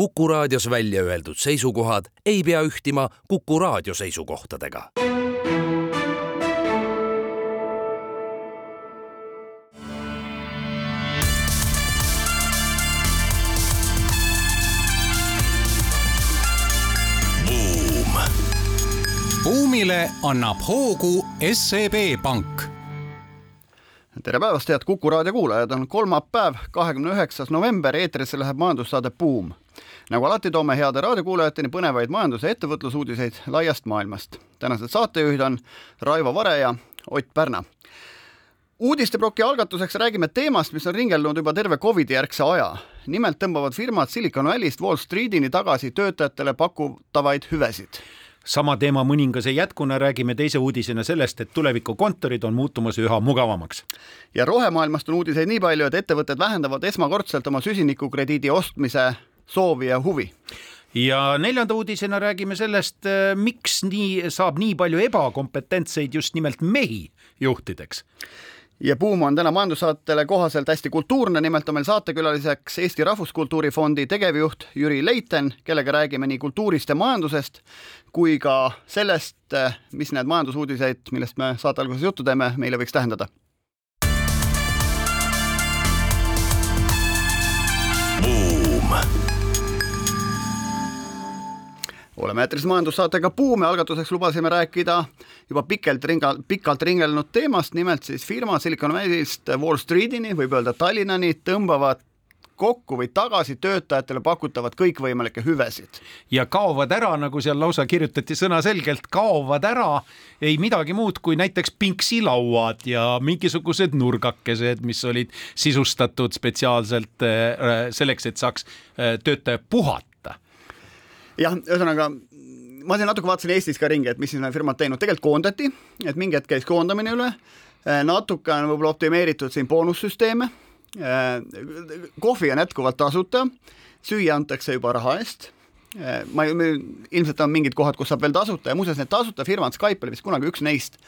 Kuku raadios välja öeldud seisukohad ei pea ühtima Kuku raadio seisukohtadega. buumile annab hoogu SEB Pank tere päevast, head Kuku raadio kuulajad, on kolmapäev, kahekümne üheksas november, eetrisse läheb majandussaade Buum. Nagu alati, toome heade raadiokuulajateni põnevaid majandus- ja ettevõtlusuudiseid laiast maailmast. tänased saatejuhid on Raivo Vare ja Ott Pärna. uudisteploki algatuseks räägime teemast, mis on ringelnud juba terve Covidi järgse aja. nimelt tõmbavad firmad Silicon Valley'st Wall Streetini tagasi töötajatele pakutavaid hüvesid sama teema mõningase jätkuna räägime teise uudisena sellest, et tulevikukontorid on muutumas üha mugavamaks. ja rohemaailmast on uudiseid nii palju, et ettevõtted vähendavad esmakordselt oma süsinikukrediidi ostmise soovi ja huvi ja neljanda uudisena räägime sellest, eh, miks nii saab nii palju ebakompetentseid just nimelt mehi juhtideks ja Buum on täna majandussaatele kohaselt hästi kultuurne, nimelt on meil saatekülaliseks Eesti Rahvuskultuuri Fondi tegevjuht Jüri Leiten, kellega räägime nii kultuurist ja majandusest kui ka sellest, mis need majandusuudiseid, millest me saate alguses juttu teeme, meile võiks tähendada. Oleme eetris majandussaatega Buum ja algatuseks lubasime rääkida juba pikalt ringa, pikalt ringelnud teemast, nimelt siis firma Silicon Valley'st Wall Streetini, võib öelda Tallinnani, tõmbavad kokku või tagasi töötajatele pakutavad kõikvõimalikke hüvesid. ja kaovad ära, nagu seal lausa kirjutati sõnaselgelt, kaovad ära ei midagi muud kui näiteks pinksilauad ja mingisugused nurgakesed, mis olid sisustatud spetsiaalselt äh, selleks, et saaks äh, töötaja puhata jah, ühesõnaga ma siin natuke vaatasin Eestis ka ringi, et mis siis need firmad teinud, tegelikult koondati, et mingi hetk käis koondamine üle, äh, natuke on võib-olla optimeeritud siin boonussüsteeme, äh, kohvi on jätkuvalt tasuta, süüa antakse juba raha eest, äh, ma ei, ilmselt on mingid kohad, kus saab veel tasuta ja muuseas need tasuta firmad, Skype oli vist kunagi üks neist,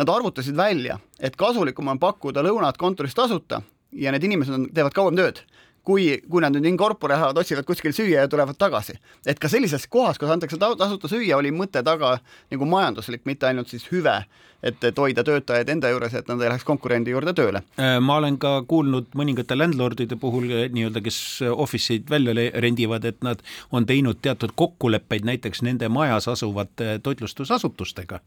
nad arvutasid välja, et kasulikum on pakkuda lõunat kontoris tasuta ja need inimesed on, teevad kauem tööd kui, kui nad nüüd in corpore lähevad, otsivad kuskil süüa ja tulevad tagasi. et ka sellises kohas, kus antakse tasuta süüa, oli mõte taga nagu majanduslik, mitte ainult siis hüve et, et hoida töötajaid enda juures, et nad ei läheks konkurendi juurde tööle. Äh, ma olen ka kuulnud mõningate landlordide puhul äh, nii-öelda, kes office eid välja rendivad, et nad on teinud teatud kokkuleppeid näiteks nende majas asuvate toitlustusasutustega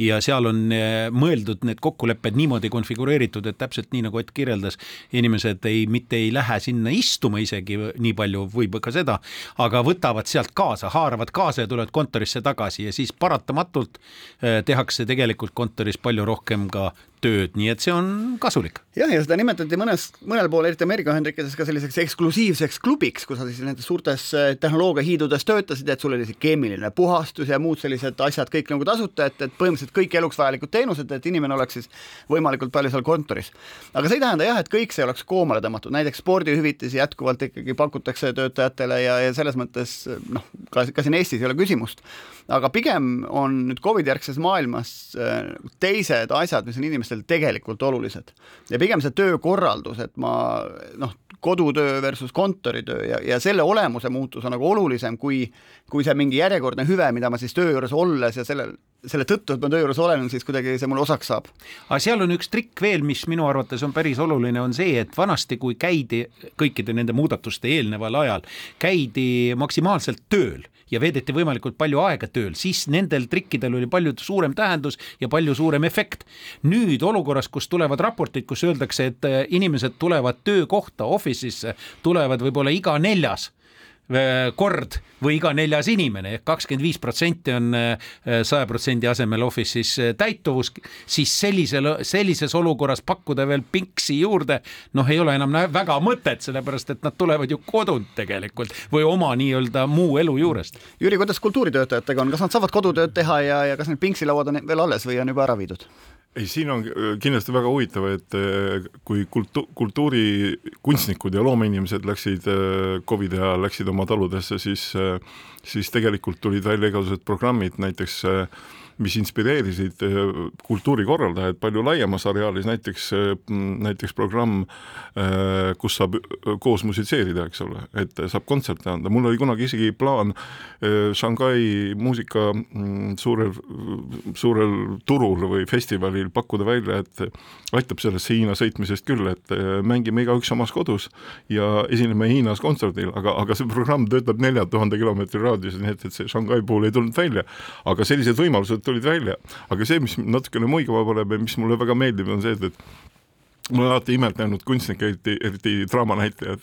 ja seal on äh, mõeldud need kokkulepped niimoodi konfigureeritud, et täpselt nii nagu Ott kirjeldas, inimesed ei, mitte ei lähe sinna istuma isegi nii palju, võib ka seda, aga võtavad sealt kaasa, haaravad kaasa ja tulevad kontorisse tagasi ja siis paratamatult tehakse tegelikult kont-, kontoris palju rohkem ka tööd, nii et see on kasulik. jah, ja seda nimetati mõnes, mõnel pool, eriti Ameerika Ühendriikides ka selliseks eksklusiivseks klubiks, kus sa siis nendes suurtes äh, tehnoloogiahiidudes töötasid, et sul oli see keemiline puhastus ja muud sellised asjad kõik nagu tasuta, et, et põhimõtteliselt kõik eluks vajalikud teenused, et inimene oleks siis võimalikult palju seal kontoris. aga see ei tähenda jah, et kõik see oleks koomale tõmmatud, näiteks spordihüvitisi jätkuvalt ikkagi pakutakse töötajatele ja, ja selles mõttes noh, ka, ka siin Eestis ei ole küsimust. aga pigem on nüüd Covidi järgses maailmas äh, teised asjad, mis on inimestel tegelikult olulised. ja pigem see töökorraldus, et ma noh, kodutöö versus kontoritöö ja, ja selle olemuse muutus on nagu olulisem kui, kui see mingi järjekordne hüve, mida ma siis töö juures olles ja sellel, selle tõttu, et ma töö juures olen, siis kuidagi see mulle osaks saab. aga seal on üks trikk veel, mis minu arvates on päris oluline, on see, et vanasti, kui käidi kõikide nende muudatuste eelneval ajal, käidi maksimaalselt tööl ja veedeti võimalikult palju aega tööl, siis nendel trikkidel oli palju suurem tähendus ja palju suurem efekt. nüüd olukorras, kus tulevad raportid, kus öeldakse, et äh, inimesed tulevad töökohta, office'isse, tulevad võib-olla iga neljas kord või iga neljas inimene ehk kakskümmend viis protsenti on äh, saja protsendi asemel Office'is äh, täituvus, siis sellisel, sellises olukorras pakkuda veel pinksi juurde, noh, ei ole enam väga mõtet, sellepärast et nad tulevad ju kodunt tegelikult või oma nii-öelda muu elu juurest. Jüri, kuidas kultuuritöötajatega on, kas nad saavad kodutööd teha ja, ja kas need pinksilauad on veel alles või on juba ära viidud? Ei, siin on äh, kindlasti väga huvitav, et äh, kui kultu-, kultuurikunstnikud ja loomeinimesed läksid äh, Covidi ajal, läksid oma taludesse, siis siis tegelikult tulid välja igasugused programmid, näiteks mis inspireerisid kultuurikorraldajaid palju laiemas areaalis, näiteks, näiteks programm, kus saab koos musitseerida, eks ole, et saab kontserte anda, mul oli kunagi isegi plaan Shanghai muusika mm, suurel, suurel turul või festivalil pakkuda välja, et aitab sellesse Hiina sõitmisest küll, et mängime igaüks omas kodus ja esineme Hiinas kontserdil, aga, aga see programm töötab nelja tuhande kilomeetri raadiuses, nii et, et see Shanghai puhul ei tulnud välja. aga sellised võimalused tulid välja, aga see, mis natukene muigama paneb ja mis mulle väga meeldib, on see, et, et ma olen alati imetlenud kunstnikke, eriti, eriti draamanäitlejad,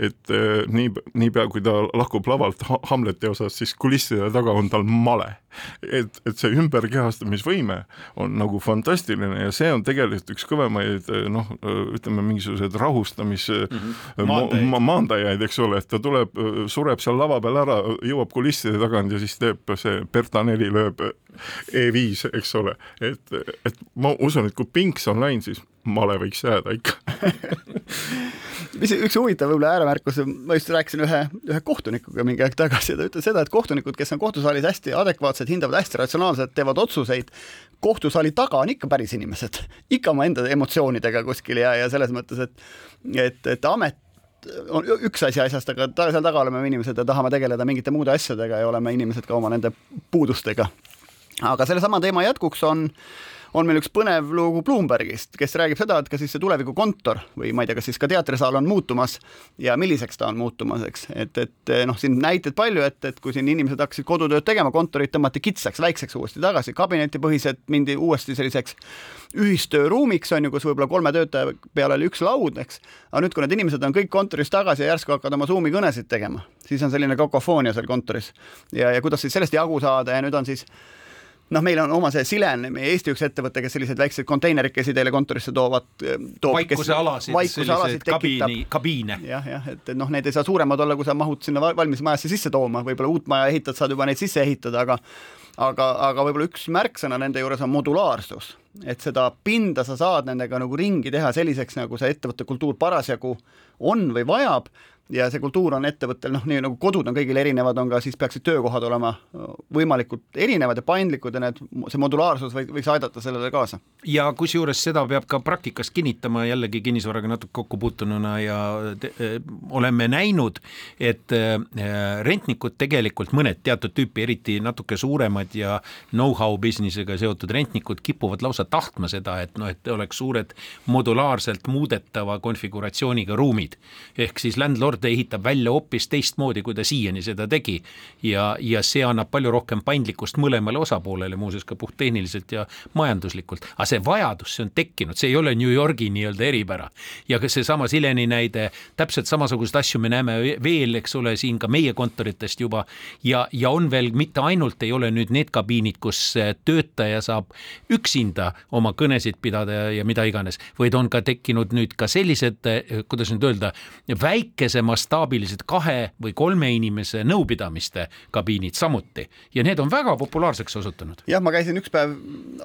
et äh, nii, niipea kui ta lahkub lavalt Hamleti osas, siis kulisside taga on tal male. et, et see ümberkehastamisvõime on nagu fantastiline ja see on tegelikult üks kõvemaid äh, noh, ütleme mingisugused rahustamis mm -hmm. maandajaid. Ma, maandajaid, eks ole, et ta tuleb, sureb seal lava peal ära, jõuab kulisside tagant ja siis teeb see Berta neli lööb E5, eks ole, et, et ma usun, et kui Pinks on läinud, siis male võiks jääda ikka mis üks huvitav võib-olla ääremärkus, ma just rääkisin ühe, ühe kohtunikuga mingi aeg tagasi ja ta ütles seda, et kohtunikud, kes on kohtusaalis hästi adekvaatsed, hindavad hästi ratsionaalselt, teevad otsuseid, kohtusaali taga on ikka päris inimesed, ikka omaenda emotsioonidega kuskil ja, ja selles mõttes, et et, et amet on üks asi asjast, aga ta, seal taga oleme me inimesed ja tahame tegeleda mingite muude asjadega ja oleme inimesed ka oma nende puudustega. aga sellesama teema jätkuks on äh, on meil üks põnev lugu Bloombergist, kes räägib seda, et ka siis see tulevikukontor või ma ei tea, kas siis ka teatrisaal on muutumas ja milliseks ta on muutumas, eks, et, et noh, siin näiteid palju, et, et kui siin inimesed hakkasid kodutööd tegema, kontorid tõmmati kitsaks, väikseks uuesti tagasi, kabinetipõhised mindi uuesti selliseks ühistööruumiks on ju, kus võib-olla kolme töötaja peale oli üks laud, eks. aga nüüd, kui need inimesed on kõik kontoris tagasi ja järsku hakkavad oma Zoomi kõnesid tegema, siis on selline kakofoonia seal kontoris ja, ja kuidas siis sellest jagu saada ja nüüd on siis noh, meil on oma see Silen, meie Eesti üks ettevõte, kes selliseid väikseid konteinerikesi teile kontorisse toovad toob,. vaikusealasid, selliseid kabiini, kabiine. jah, jah, et, et noh, need ei saa suuremad olla, kui sa mahud sinna valmis majasse sisse tooma, võib-olla uut maja ehitad, saad juba neid sisse ehitada, aga aga, aga võib-olla üks märksõna nende juures on modulaarsus, et seda pinda sa saad nendega nagu ringi teha selliseks, nagu see ettevõtte kultuur parasjagu on või vajab ja see kultuur on ettevõttel noh, nii nagu kodud on kõigil erinevad, on ka siis peaksid töökohad olema võimalikult erinevad ja paindlikud ja need, see modulaarsus või, võiks aidata sellele kaasa. ja kusjuures seda peab ka praktikas kinnitama jällegi kinnisvaraga natuke kokku puutununa ja te, äh, oleme näinud, et äh, rentnikud tegelikult mõned teatud tüüpi, eriti natuke suuremad ja know-how business'ega seotud rentnikud kipuvad lausa tahtma seda, et noh, et oleks suured modulaarselt muudetava konfiguratsiooniga ruumid ehk siis landlord ehitab välja hoopis teistmoodi, kui ta siiani seda tegi. ja, ja see annab palju rohkem paindlikkust mõlemale osapoolele, muuseas ka puhttehniliselt ja majanduslikult. aga see vajadus, see on tekkinud, see ei ole New Yorgi nii-öelda eripära. ja ka seesama Sileni näide, täpselt samasuguseid asju me näeme veel, eks ole, siin ka meie kontoritest juba ja, ja on veel mitte ainult ei ole nüüd need kabiinid, kus töötaja saab üksinda oma kõnesid pidada ja, ja mida iganes, vaid on ka tekkinud nüüd ka sellised, kuidas nüüd öelda, väikese mastaabilised kahe või kolme inimese nõupidamiste kabiinid samuti ja need on väga populaarseks osutunud. jah, ma käisin üks päev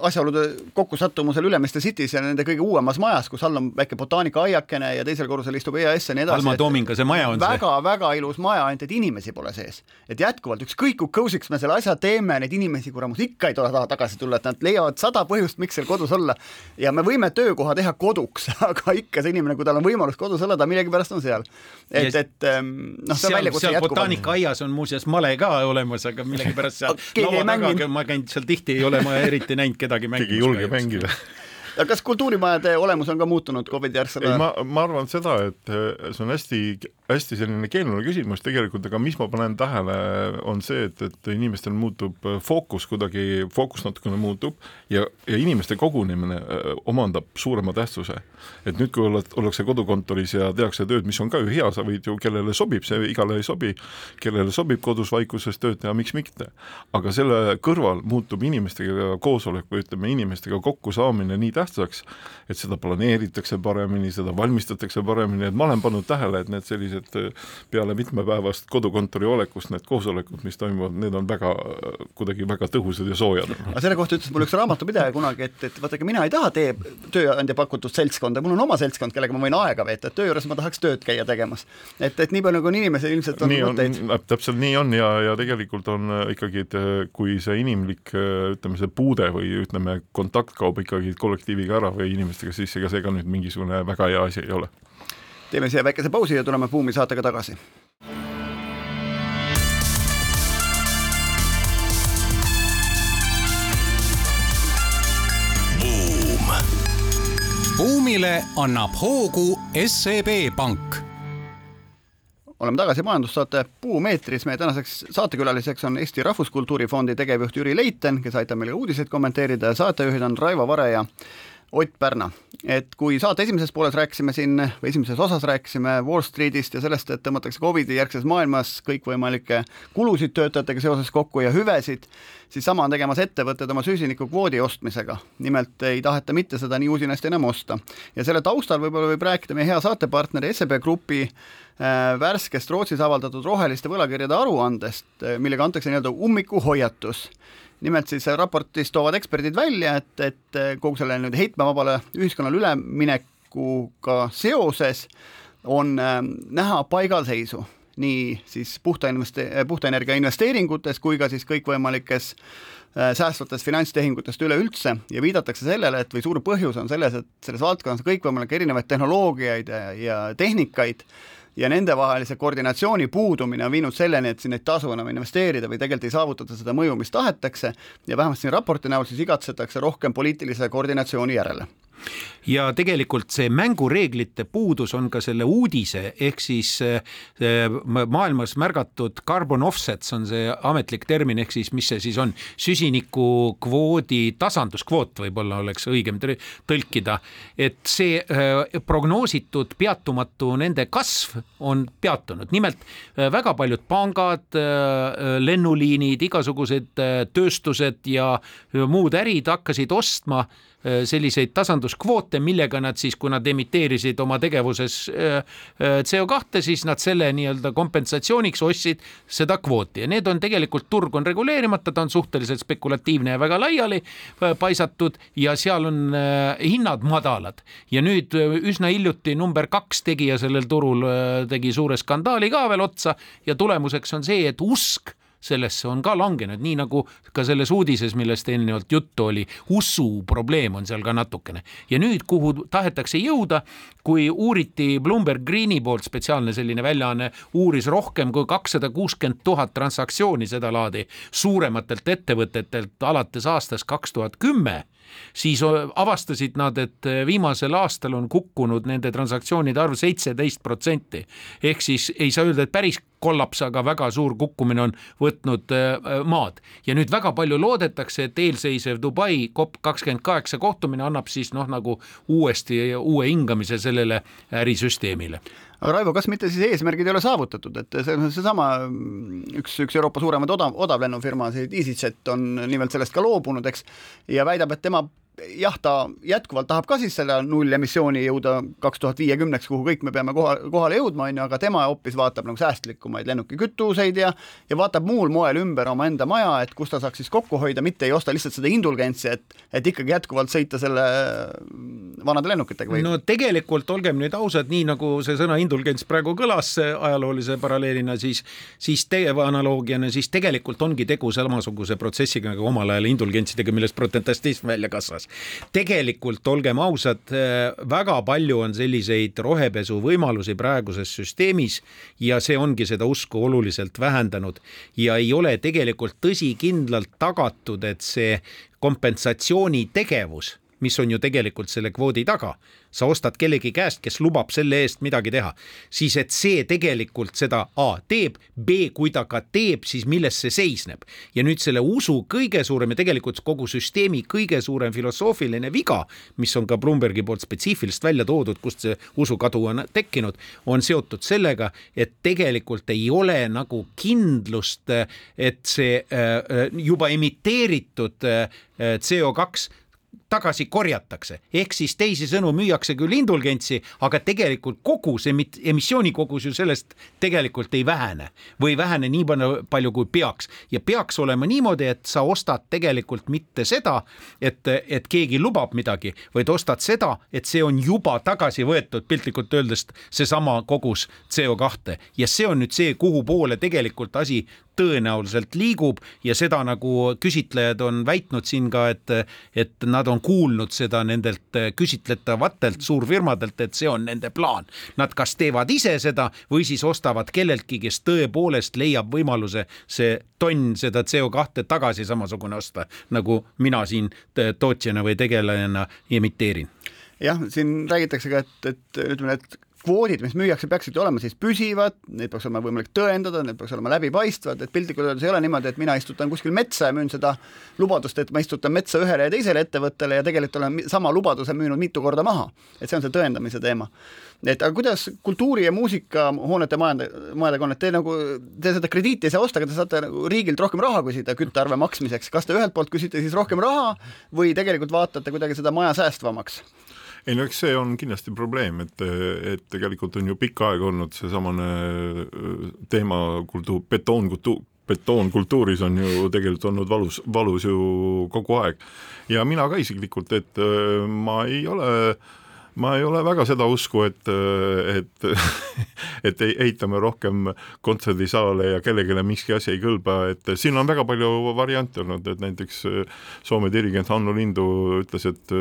asjaolude kokkusattumusel Ülemiste City's ja nende kõige uuemas majas, kus all on väike botaanikaaiakene ja teisel korrusel istub EAS ja nii edasi. Alma Toominga see maja on väga, see väga,? väga ilus maja, ainult et inimesi pole sees. et jätkuvalt ükskõik kui kõusiks me selle asja teeme, neid inimesi kuramus ikka ei taha tagasi tulla, et nad leiavad sada põhjust, miks seal kodus olla. ja me võime töökoha teha koduks, aga ikka see inimene, kui tal on võimalus kodus olla, ta millegipärast on seal. et et, noh, see on väljakutse jätkuvalt. botaanikaaias on muuseas male ka olemas, aga millegipärast seal laua taga, ma käin seal tihti, ei ole ma eriti näinud kedagi mängimas. keegi ei julge mängida aga kas kultuurimajade olemus on ka muutunud Covidi järgsel ajal? ma, ma arvan seda, et eh, see on hästi, hästi selline keeruline küsimus tegelikult, aga mis ma panen tähele, on see, et, et inimestel muutub eh, fookus kuidagi, fookus natukene muutub ja, ja inimeste kogunemine eh, omandab suurema tähtsuse. et nüüd, kui oled, ollakse kodukontoris ja tehakse tööd, mis on ka ju hea, sa võid ju, kellele sobib, see igale ei sobi, kellele sobib kodus vaikuses tööd teha, miks mitte. aga selle kõrval muutub inimestega koosolek või ütleme, inimestega kokkusaamine nii tähtsaks, tähtsaks, et seda planeeritakse paremini, seda valmistatakse paremini, et ma olen pannud tähele, et need sellised peale mitmepäevast kodukontori olekust need koosolekud, mis toimuvad, need on väga, kuidagi väga tõhusad ja soojad. aga selle kohta ütles mulle üks raamatupidaja kunagi, et, et vaadake, mina ei taha teie tööandja pakutud seltskonda, mul on oma seltskond, kellega ma võin aega veeta, et töö juures ma tahaks tööd käia tegemas. et, et nii palju, kui on inimesel ilmselt on nii mõtteid. täpselt nii on ja, ja tegelikult on ikkagi, et kui see inimlik ütleme, see puude või ütleme, kontakt kaob ikkagi kollektiiviga ära või inimestega, siis ega see ka nüüd mingisugune väga hea asi ei ole teeme siia väikese pausi ja tuleme Buumi saatega tagasi. Buum. buumile annab hoogu SEB Pank oleme tagasi majandussaate Buum eetris, meie tänaseks saatekülaliseks on Eesti Rahvuskultuuri Fondi tegevjuht Jüri Leiten, kes aitab meile uudiseid kommenteerida. Ja saatejuhid on Raivo Vare ja Ott Pärna, et kui saate esimeses pooles rääkisime siin või esimeses osas rääkisime Wall Streetist ja sellest, et tõmmatakse Covidi järgses maailmas kõikvõimalikke kulusid töötajatega seoses kokku ja hüvesid, siis sama on tegemas ettevõtted oma süsinikukvoodi ostmisega. nimelt ei taheta mitte seda nii usinasti enam osta. ja selle taustal võib-olla võib rääkida meie hea saatepartneri SEB Grupi äh, värskest Rootsis avaldatud roheliste võlakirjade aruandest, äh, millega antakse nii-öelda ummikuhoiatus nimelt siis raportis toovad eksperdid välja, et, et kogu selle nüüd heitmevabale ühiskonnale üleminekuga seoses on äh, näha paigalseisu nii siis puhta investe-, puhta energia investeeringutes kui ka siis kõikvõimalikes äh, säästvates finantstehingutest üleüldse ja viidatakse sellele, et või suur põhjus on selles, et selles valdkonnas on kõikvõimalikke erinevaid tehnoloogiaid ja, ja tehnikaid ja nendevahelise koordinatsiooni puudumine on viinud selleni, et siin ei tasu enam investeerida või tegelikult ei saavutata seda mõju, mis tahetakse. Ja vähemalt siin raporti näol siis igatsetakse rohkem poliitilise koordinatsiooni järele ja tegelikult see mängureeglite puudus on ka selle uudise ehk siis maailmas märgatud carbon offsets on see ametlik termin, ehk siis mis see siis on, süsinikukvoodi tasanduskvoot võib-olla oleks õigem tõlkida, et see äh, prognoositud peatumatu nende kasv on peatunud, nimelt äh, väga paljud pangad, lennuliinid, igasugused tööstused ja muud ärid hakkasid ostma selliseid tasanduskvoote, millega nad siis, kui nad emiteerisid oma tegevuses äh, äh, CO2, siis nad selle nii-öelda kompensatsiooniks ostsid seda kvooti ja need on tegelikult, turg on reguleerimata, ta on suhteliselt spekulatiivne ja väga laiali paisatud ja seal on hinnad madalad. ja nüüd üsna hiljuti number kaks tegija sellel turul tegi suure skandaali ka veel otsa ja tulemuseks on see, et usk sellesse on ka langenud, nii nagu ka selles uudises, millest eelnevalt juttu oli, usu probleem on seal ka natukene. ja nüüd, kuhu tahetakse jõuda, kui uuriti Bloomberg Greeni poolt spetsiaalne selline väljaanne, uuris rohkem kui kakssada kuuskümmend tuhat transaktsiooni sedalaadi suurematelt ettevõtetelt alates aastast kaks tuhat kümme siis avastasid nad, et viimasel aastal on kukkunud nende transaktsioonide arv seitseteist protsenti. ehk siis ei saa öelda, et päris kollaps, aga väga suur kukkumine on võtnud äh, maad. ja nüüd väga palju loodetakse, et eelseisev Dubai COP kakskümmend kaheksa kohtumine annab siis noh, nagu uuesti uue hingamise sellele ärisüsteemile aga Raivo, kas mitte siis eesmärgid ei ole saavutatud, et see on seesama üks, üks Euroopa suuremaid odav, odavlennufirmasid, EasyJet on nimelt sellest ka loobunud, eks, ja väidab, et tema jah, ta jätkuvalt tahab ka siis selle nullemissiooni jõuda kaks tuhat viiekümneks, kuhu kõik me peame koha, kohale jõudma, on ju, aga tema hoopis vaatab nagu säästlikumaid lennukikütuseid ja ja vaatab muul moel ümber omaenda maja, et kus ta saaks siis kokku hoida, mitte ei osta lihtsalt seda indulgentsi, et et ikkagi jätkuvalt sõita selle vanade lennukitega või? no tegelikult olgem nüüd ausad, nii nagu see sõna indulgents praegu kõlas ajaloolise paralleelina, siis siis teie analoogiana, siis tegelikult ongi tegu samasuguse protsessiga nagu omal ajal indulgentsidega, millest protestantism välja kasvas suunas. tegelikult olgem ausad, äh, väga palju on selliseid rohepesu võimalusi praeguses süsteemis ja see ongi seda usku oluliselt vähendanud ja ei ole tegelikult tõsikindlalt tagatud, et see kompensatsioonitegevus mis on ju tegelikult selle kvoodi taga. sa ostad kellegi käest, kes lubab selle eest midagi teha, siis et see tegelikult seda A teeb, B kui ta ka teeb, siis milles see seisneb. ja nüüd selle usu kõige suurem ja tegelikult kogu süsteemi kõige suurem filosoofiline viga, mis on ka Bloombergi poolt spetsiifiliselt välja toodud, kust see usukadu on tekkinud, on seotud sellega, et tegelikult ei ole nagu kindlust, et see äh, äh, juba emiteeritud äh, CO2 tagasi korjatakse, ehk siis teisisõnu müüakse küll indulgentsi, aga tegelikult kogus, emissiooni kogus ju sellest tegelikult ei vähene. Või ei vähene nii palju, kui peaks. Ja peaks olema niimoodi, et sa ostad tegelikult mitte seda, et, et keegi lubab midagi, vaid ostad seda, et see on juba tagasi võetud piltlikult öeldes seesama kogus CO2 ja see on nüüd see, kuhu poole tegelikult asi tõenäoliselt liigub. Ja seda nagu küsitlejad on väitnud siin ka, et, et nad on kuulnud seda nendelt küsitletavatelt suurfirmadelt, et see on nende plaan. Nad kas teevad ise seda või siis ostavad kelleltki, kes tõepoolest leiab võimaluse see tonn seda CO2 tagasi samasugune osta, nagu mina siin tootjana või tegelejana imiteerin jah, siin räägitakse ka, et, et ütleme, et kvoodid, mis müüakse, peaksid olema siis püsivad, neid peaks olema võimalik tõendada, need peaks olema läbipaistvad, et piltlikult öeldes ei ole niimoodi, et mina istutan kuskil metsa ja müün seda lubadust, et ma istutan metsa ühele ja teisele ettevõttele ja tegelikult olen sama lubaduse müünud mitu korda maha. et see on see tõendamise teema. Et aga kuidas kultuuri- ja muusikahoonete majade, majadega on, et te nagu, te seda krediiti ei saa osta, aga te saate nagu riigilt rohkem raha küsida küttearve maksmiseks, kas te ühelt poolt küsite siis rohkem raha või tegelikult vaatate kuidagi seda maja säästvamaks? ei no eks see on kindlasti probleem, et, et tegelikult on ju pikka aega olnud seesamane äh, teema kultuur, betoonkultuur, betoonkultuuris on ju tegelikult olnud valus, valus ju kogu aeg. ja mina ka isiklikult, et äh, ma ei ole äh, ma ei ole väga seda usku, et, et, et ehitame rohkem kontserdisaale ja kellelegi miski asi ei kõlba, et siin on väga palju variante olnud, et näiteks Soome dirigent Hanno Lindu ütles, et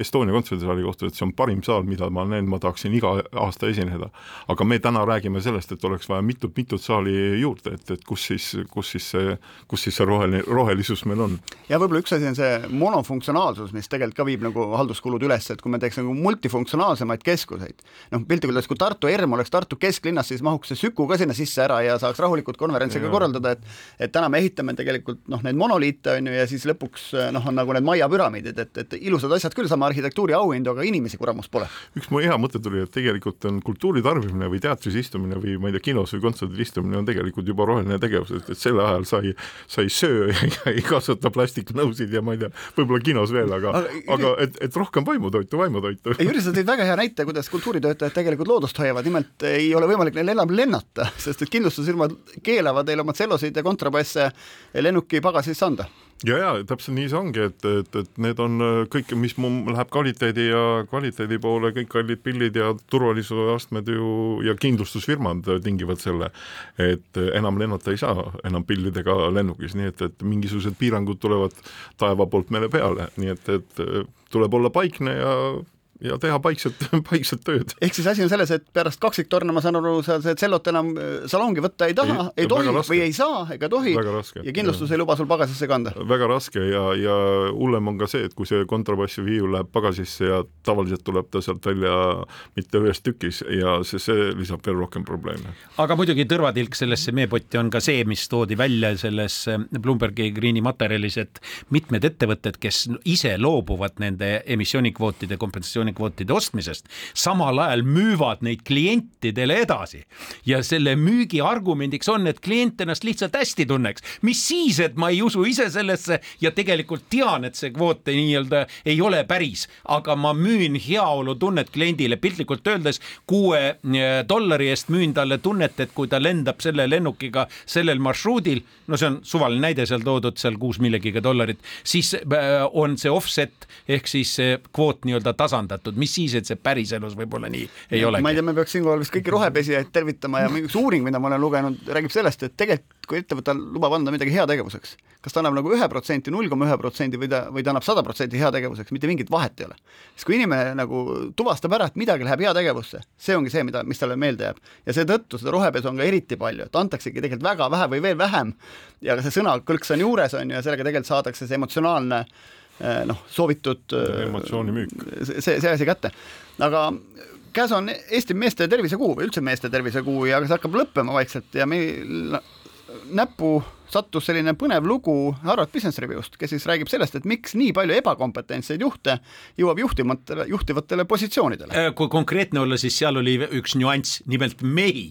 Estonia kontserdisaali kohta, et see on parim saal, mida ma näinud, ma tahaksin iga aasta esineda. aga me täna räägime sellest, et oleks vaja mitut-mitut saali juurde, et, et kus siis, kus siis see, kus siis see roheline, rohelisus meil on. ja võib-olla üks asi on see monofunktsionaalsus, mis tegelikult ka viib nagu halduskulud üles, et kui me teeks nagu multifunktsionaalsuse funktsionaalsemaid keskuseid. noh, piltlikult öeldes, kui Tartu ERM oleks Tartu kesklinnas, siis mahuks see Süku ka sinna sisse ära ja saaks rahulikult konverentse ka korraldada, et et täna me ehitame tegelikult noh, neid monoliite on ju, ja siis lõpuks noh, on nagu need maiapüramiidid, et, et ilusad asjad küll, saame arhitektuuri auhindu, aga inimesi kuramus pole. üks mu hea mõte tuli, et tegelikult on kultuuri tarbimine või teatris istumine või ma ei tea, kinos või kontserdil istumine on tegelikult juba roheline tegevus, et, et sel ajal sa ei, sa ei söö ja, ei kasvata plastiknõusid ja ma ei tea, võib-olla kinos veel, aga, aga, aga et, et rohkem vaimutoitu, vaimutoitu. Jüri, sa tõid väga hea näite, kuidas kultuuritöötajad tegelikult loodust hoiavad, nimelt ei ole võimalik neil enam lennata, sest et kindlustusfirmad keelavad neil oma tsellosid ja kontrabasse lennuki pagasisse anda. Ja, ja täpselt nii see ongi, et, et, et need on kõik, mis mul läheb kvaliteedi ja kvaliteedi poole, kõik kallid pillid ja turvalisuse astmed ju ja kindlustusfirmad tingivad selle, et enam lennata ei saa enam pillidega lennukis, nii et, et mingisugused piirangud tulevad taeva poolt meile peale, nii et, et tuleb olla paikne ja ja teha paikset, paikset tööd. ehk siis asi on selles, et pärast kaksiktorne, ma saan aru, sa see tsellot enam äh, salongi võtta ei taha, ei tohi või ei saa ega tohi ja kindlustus ja. ei luba sul pagasisse kanda. väga raske ja, ja hullem on ka see, et kui see kontrabassi viiul läheb pagasisse ja tavaliselt tuleb ta sealt välja mitte ühes tükis ja see, see lisab veel rohkem probleeme. aga muidugi tõrvatilk sellesse meepotti on ka see, mis toodi välja selles äh, Bloombergi Greeni materjalis, et mitmed ettevõtted, kes ise loobuvad nende emissioonikvootide kompensatsiooni reklaanikvootide ostmisest, samal ajal müüvad neid klientidele edasi. ja selle müügi argumendiks on, et klient ennast lihtsalt hästi tunneks. mis siis, et ma ei usu ise sellesse ja tegelikult tean, et see kvoot nii-öelda ei ole päris, aga ma müün heaolutunnet kliendile, piltlikult öeldes kuue eh, dollari eest müün talle tunnet, et kui ta lendab selle lennukiga sellel marsruudil, no see on suvaline näide seal toodud seal kuus millegiga dollarit, siis eh, on see offset ehk siis kvoot nii-öelda tasandatud näidatud, mis siis, et see päriselus võib-olla nii ei ole. ma ei tea, me peaks siinkohal vist kõiki rohepesijaid tervitama ja üks uuring, mida ma olen lugenud, räägib sellest, et tegelikult kui ettevõte lubab anda midagi heategevuseks, kas ta annab nagu ühe protsendi, null koma ühe protsendi või ta, või ta annab sada protsenti heategevuseks, mitte mingit vahet ei ole. siis kui inimene nagu tuvastab ära, et midagi läheb heategevusse, see ongi see, mida, mis talle meelde jääb. ja seetõttu seda rohepesu on ka eriti palju, et antaksegi tegelikult väga vähe või veel vähem ja see sõnakõlks on juures, on ju, ja sellega tegelikult saadakse see emotsionaalne Eh, noh, soovitud eh, emotsioonimüük. see, see asi kätte. aga käes on Eesti meeste tervisekuu või üldse meeste tervisekuu ja see hakkab lõppema vaikselt ja meil näppu sattus selline põnev lugu Harvard Business Review'st, kes siis räägib sellest, et miks nii palju ebakompetentseid juhte jõuab juhtivatele, juhtivatele positsioonidele. Äh, kui konkreetne olla, siis seal oli üks nüanss, nimelt mehi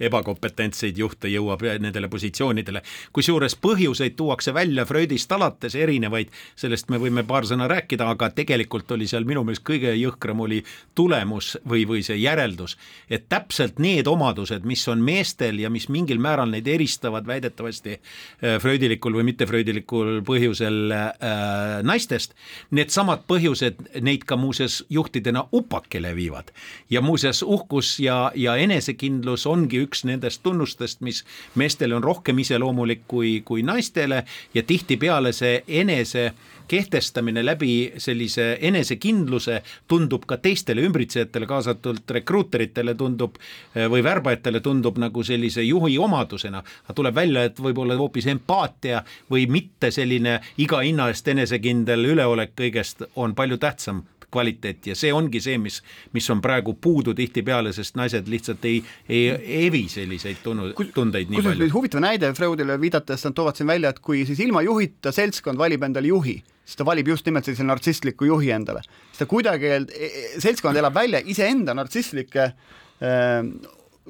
ebakompetentseid juhte jõuab nendele positsioonidele. kusjuures põhjuseid tuuakse välja Freudist alates erinevaid, sellest me võime paar sõna rääkida, aga tegelikult oli seal minu meelest kõige jõhkram oli tulemus või, või see järeldus, et täpselt need omadused, mis on meestel ja mis mingil määral neid eristavad väidetavasti äh, freudilikul või mittefreudilikul põhjusel äh, naistest, needsamad põhjused neid ka muuseas juhtidena upakile viivad. ja muuseas uhkus ja, ja enesekindlus ongi üks nendest tunnustest, mis meestele on rohkem iseloomulik kui, kui naistele ja tihtipeale see enese kehtestamine läbi sellise enesekindluse tundub ka teistele ümbritsejatele, kaasatult rekruuteritele tundub eh, või värbajatele tundub nagu sellise juhi omadusena. aga tuleb välja, et võib-olla hoopis empaatia või mitte selline iga hinna eest enesekindel üleolek kõigest on palju tähtsam kvaliteet ja see ongi see, mis, mis on praegu puudu tihtipeale, sest naised lihtsalt ei, ei evi selliseid tunnu, tundeid nii palju. huvitav näide Freudile viidates, nad toovad siin välja, et kui siis ilma juhita seltskond valib endale juhi, siis ta valib just nimelt sellise nartsistliku juhi endale. siis ta kuidagi, seltskond elab välja iseenda nartsistlikke äh,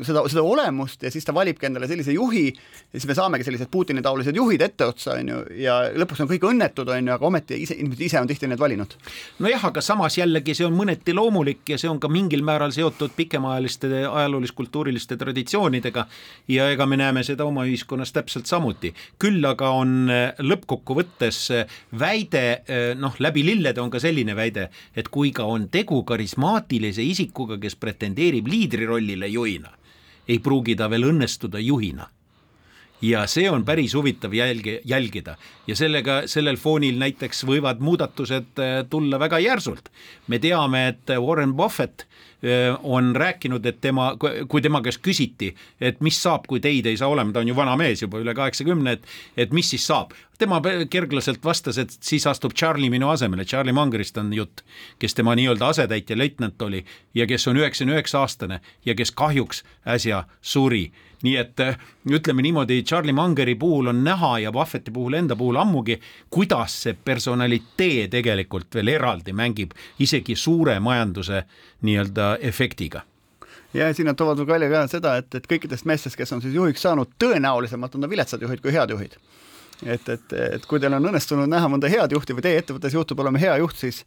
seda, seda olemust ja siis ta valibki endale sellise juhi ja siis me saamegi sellised Putini-taolised juhid etteotsa, on ju, ja lõpuks on kõik õnnetud, on ju, aga ometi ise, inimesed ise on tihti need valinud. nojah, aga samas jällegi see on mõneti loomulik ja see on ka mingil määral seotud pikemaajaliste ajaloolis-kultuuriliste traditsioonidega ja ega me näeme seda oma ühiskonnas täpselt samuti. küll aga on äh, lõppkokkuvõttes äh, väide, äh, noh, läbi lillede on ka selline väide, et kui ka on tegu karismaatilise isikuga, kes pretendeerib liidrirollile juhina ei pruugi ta veel õnnestuda juhina ja see on päris huvitav jälgi, jälgida ja sellega, sellel foonil näiteks võivad muudatused äh, tulla väga järsult. me teame, et Warren Buffett äh, on rääkinud, et tema, kui tema käest küsiti, et mis saab, kui teid ei saa olema, ta on ju vana mees juba üle kaheksakümne, et, et mis siis saab. Tema kerglaselt vastas, et siis astub Charlie minu asemele, Charlie Mangerist on jutt, kes tema nii-öelda asetäitja leitnant oli ja kes on üheksakümne üheksa aastane ja kes kahjuks äsja suri. Nii et äh, ütleme niimoodi, Charlie Mangeri puhul on näha ja Buffetti puhul enda puhul ammugi, kuidas see personalitee tegelikult veel eraldi mängib isegi suure majanduse nii-öelda efektiga. Ja siin nad toovad välja ka seda, et, et kõikidest meestest, kes on siis juhiks saanud, tõenäolisemalt on ta viletsad juhid kui head juhid. Et, et, et kui teil on õnnestunud näha mõnda head juhti või teie ettevõttes juhtub olema hea juht, siis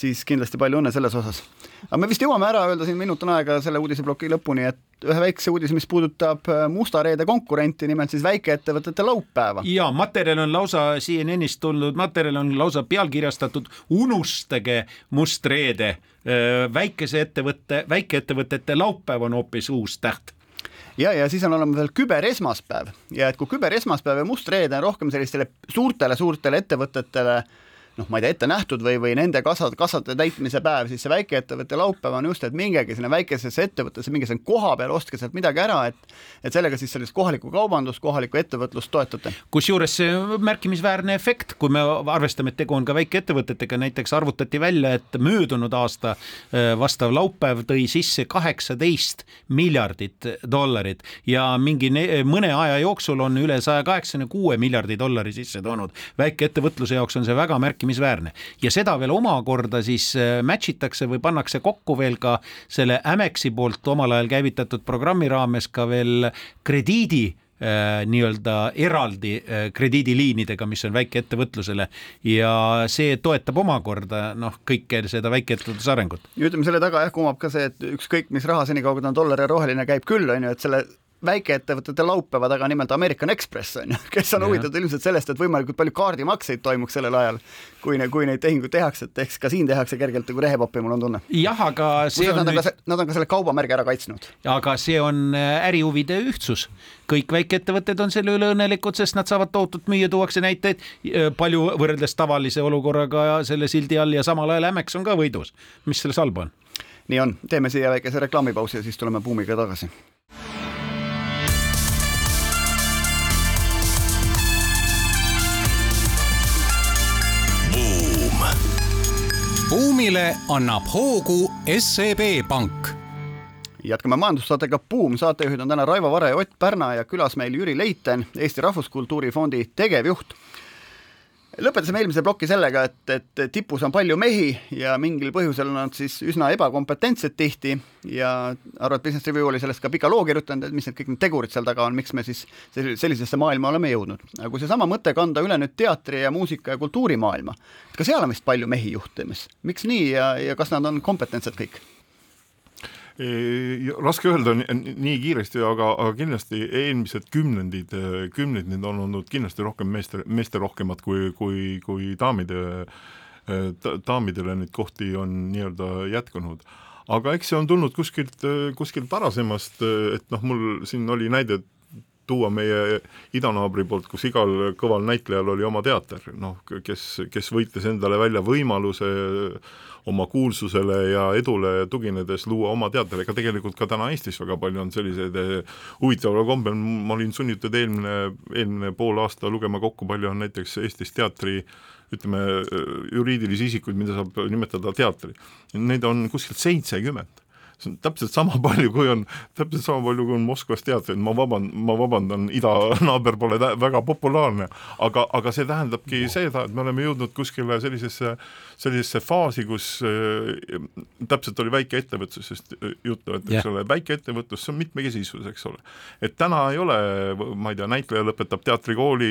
siis kindlasti palju õnne selles osas. aga me vist jõuame ära öelda siin minut on aega selle uudiseploki lõpuni, et ühe väikse uudise, mis puudutab äh, Musta Reede konkurenti, nimelt siis väikeettevõtete laupäeva. ja materjal on lausa CNN-ist tulnud, materjal on lausa pealkirjastatud Unustage Must Reede. Äh, väikese ettevõtte, väikeettevõtete laupäev on hoopis uus täht ja, ja siis on olemas veel küberesmaspäev. Ja et kui küberesmaspäev ja must reede on rohkem sellistele suurtele-suurtele ettevõtetele äh, noh, ma ei tea, ette nähtud või, või nende kassad, kassade täitmise päev, siis see väikeettevõtte laupäev on just, et mingegi sinna väikesesse ettevõttesse, minge sinna koha peale, ostke sealt midagi ära, et et sellega siis sellist kohalikku kaubandust, kohalikku ettevõtlust toetate. kusjuures märkimisväärne efekt, kui me arvestame, et tegu on ka väikeettevõtetega, näiteks arvutati välja, et möödunud aasta äh, vastav laupäev tõi sisse kaheksateist miljardit dollarit ja mingi mõne aja jooksul on üle saja kaheksakümne kuue miljardi dollari sisse toonud. väikeettevõtluse jaoks on see väga märkimisväärne märkimisväärne ja seda veel omakorda siis äh, match itakse või pannakse kokku veel ka selle Amexi poolt omal ajal käivitatud programmi raames ka veel krediidi äh, nii-öelda eraldi äh, krediidiliinidega, mis on väikeettevõtlusele ja see toetab omakorda noh, kõike seda väikeettevõtluse arengut. ütleme selle taga jah, kumab ka see, et ükskõik mis raha senikaua, kui ta on dollar ja roheline, käib küll, on ju, et selle väikeettevõtete laupäeva taga nimelt American Express on ju, kes on huvitatud ilmselt sellest, et võimalikult palju kaardimakseid toimuks sellel ajal, kui ne,, kui neid tehinguid tehakse, et eks ka siin tehakse kergelt nagu rehepappi, mul on tunne. jah, aga see Kus on nad nüüd... nad on ka selle kaubamärgi ära kaitsnud. aga see on äh, ärihuvide ühtsus. kõik väikeettevõtted on selle üle õnnelikud, sest nad saavad tohutult müüa, tuuakse näiteid äh, palju võrreldes tavalise olukorraga selle sildi all ja samal ajal Ämeks on ka võidus. mis selles halba on? nii on, teeme siia väikese reklaamipausi ja siis tuleme buumiga tagasi buumile annab hoogu SEB Pank. jätkame majandussaatega Buum, saatejuhid on täna Raivo Vare ja Ott Pärna ja külas meil Jüri Leiten, Eesti Rahvuskultuuri Fondi tegevjuht. Lõpetasime eelmise ploki sellega, et, et tipus on palju mehi ja mingil põhjusel on nad siis üsna ebakompetentsed tihti ja arvan, et Business Review oli sellest ka pika loo kirjutanud, et mis need kõik need tegurid seal taga on, miks me siis sellisesse maailma oleme jõudnud. aga kui seesama mõte kanda üle nüüd teatri ja muusika ja kultuurimaailma, et ka seal on vist palju mehi juhtimas, miks nii ja, ja kas nad on kompetentsed kõik? Raske öelda nii kiiresti, aga, aga kindlasti eelmised kümnendid, kümnendid on olnud kindlasti rohkem meeste, meesterohkemad kui, kui, kui daamide, daamidele neid kohti on nii-öelda jätkunud. Aga eks see on tulnud kuskilt, kuskilt varasemast, et noh, mul siin oli näide tuua meie idanaabri poolt, kus igal kõval näitlejal oli oma teater, noh, kes, kes võitles endale välja võimaluse oma kuulsusele ja edule tuginedes luua oma teater, ega tegelikult ka täna Eestis väga palju on selliseid eh, huvitaval kombel, ma olin sunnitud eelmine, eelmine pool aasta lugema kokku, palju on näiteks Eestis teatri ütleme, juriidilisi isikuid, mida saab nimetada teatri. Neid on kuskil seitsekümmend see on täpselt sama palju, kui on, täpselt sama palju, kui on Moskvas teatreid, ma vaban-, ma vabandan, idanaaber pole väga populaarne, aga, aga see tähendabki seda, et me oleme jõudnud kuskile sellisesse, sellisesse faasi, kus äh, täpselt oli väikeettevõtlusest äh, juttu, et eks ole, väikeettevõtlus, see on mitmekesisus, eks ole. et täna ei ole, ma ei tea, näitleja lõpetab teatrikooli,